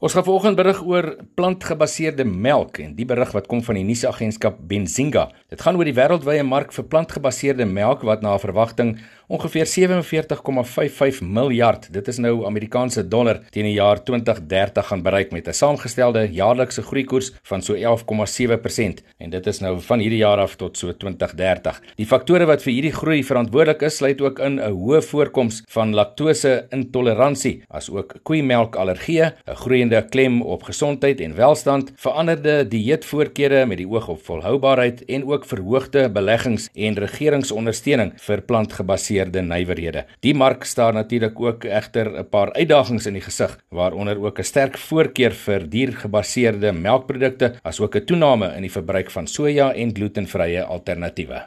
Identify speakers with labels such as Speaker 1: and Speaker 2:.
Speaker 1: Ons gaan vanoggend berig oor plantgebaseerde melk en die berig wat kom van die nuusagentskap Benzinga. Dit gaan oor die wêreldwye mark vir plantgebaseerde melk wat na verwagting ongeveer 47,55 miljard, dit is nou Amerikaanse dollar, teen die jaar 2030 gaan bereik met 'n saamgestelde jaarlikse groeikoers van so 11,7% en dit is nou van hierdie jaar af tot so 2030. Die faktore wat vir hierdie groei verantwoordelik is, sluit ook in 'n hoë voorkoms van laktose-intoleransie, asook koeimelkallergie, 'n groeiende klem op gesondheid en welstand, veranderde dieetvoorkeure met die oog op volhoubaarheid en ook verhoogde beleggings en regeringsondersteuning vir plantgebaseerde nywerhede. Die mark staar natuurlik ook egter 'n paar uitdagings in die gesig, waaronder ook 'n sterk voorkeur vir diergebaseerde melkprodukte, asook 'n toename in die verbruik van soja en glutenvrye alternatiewe.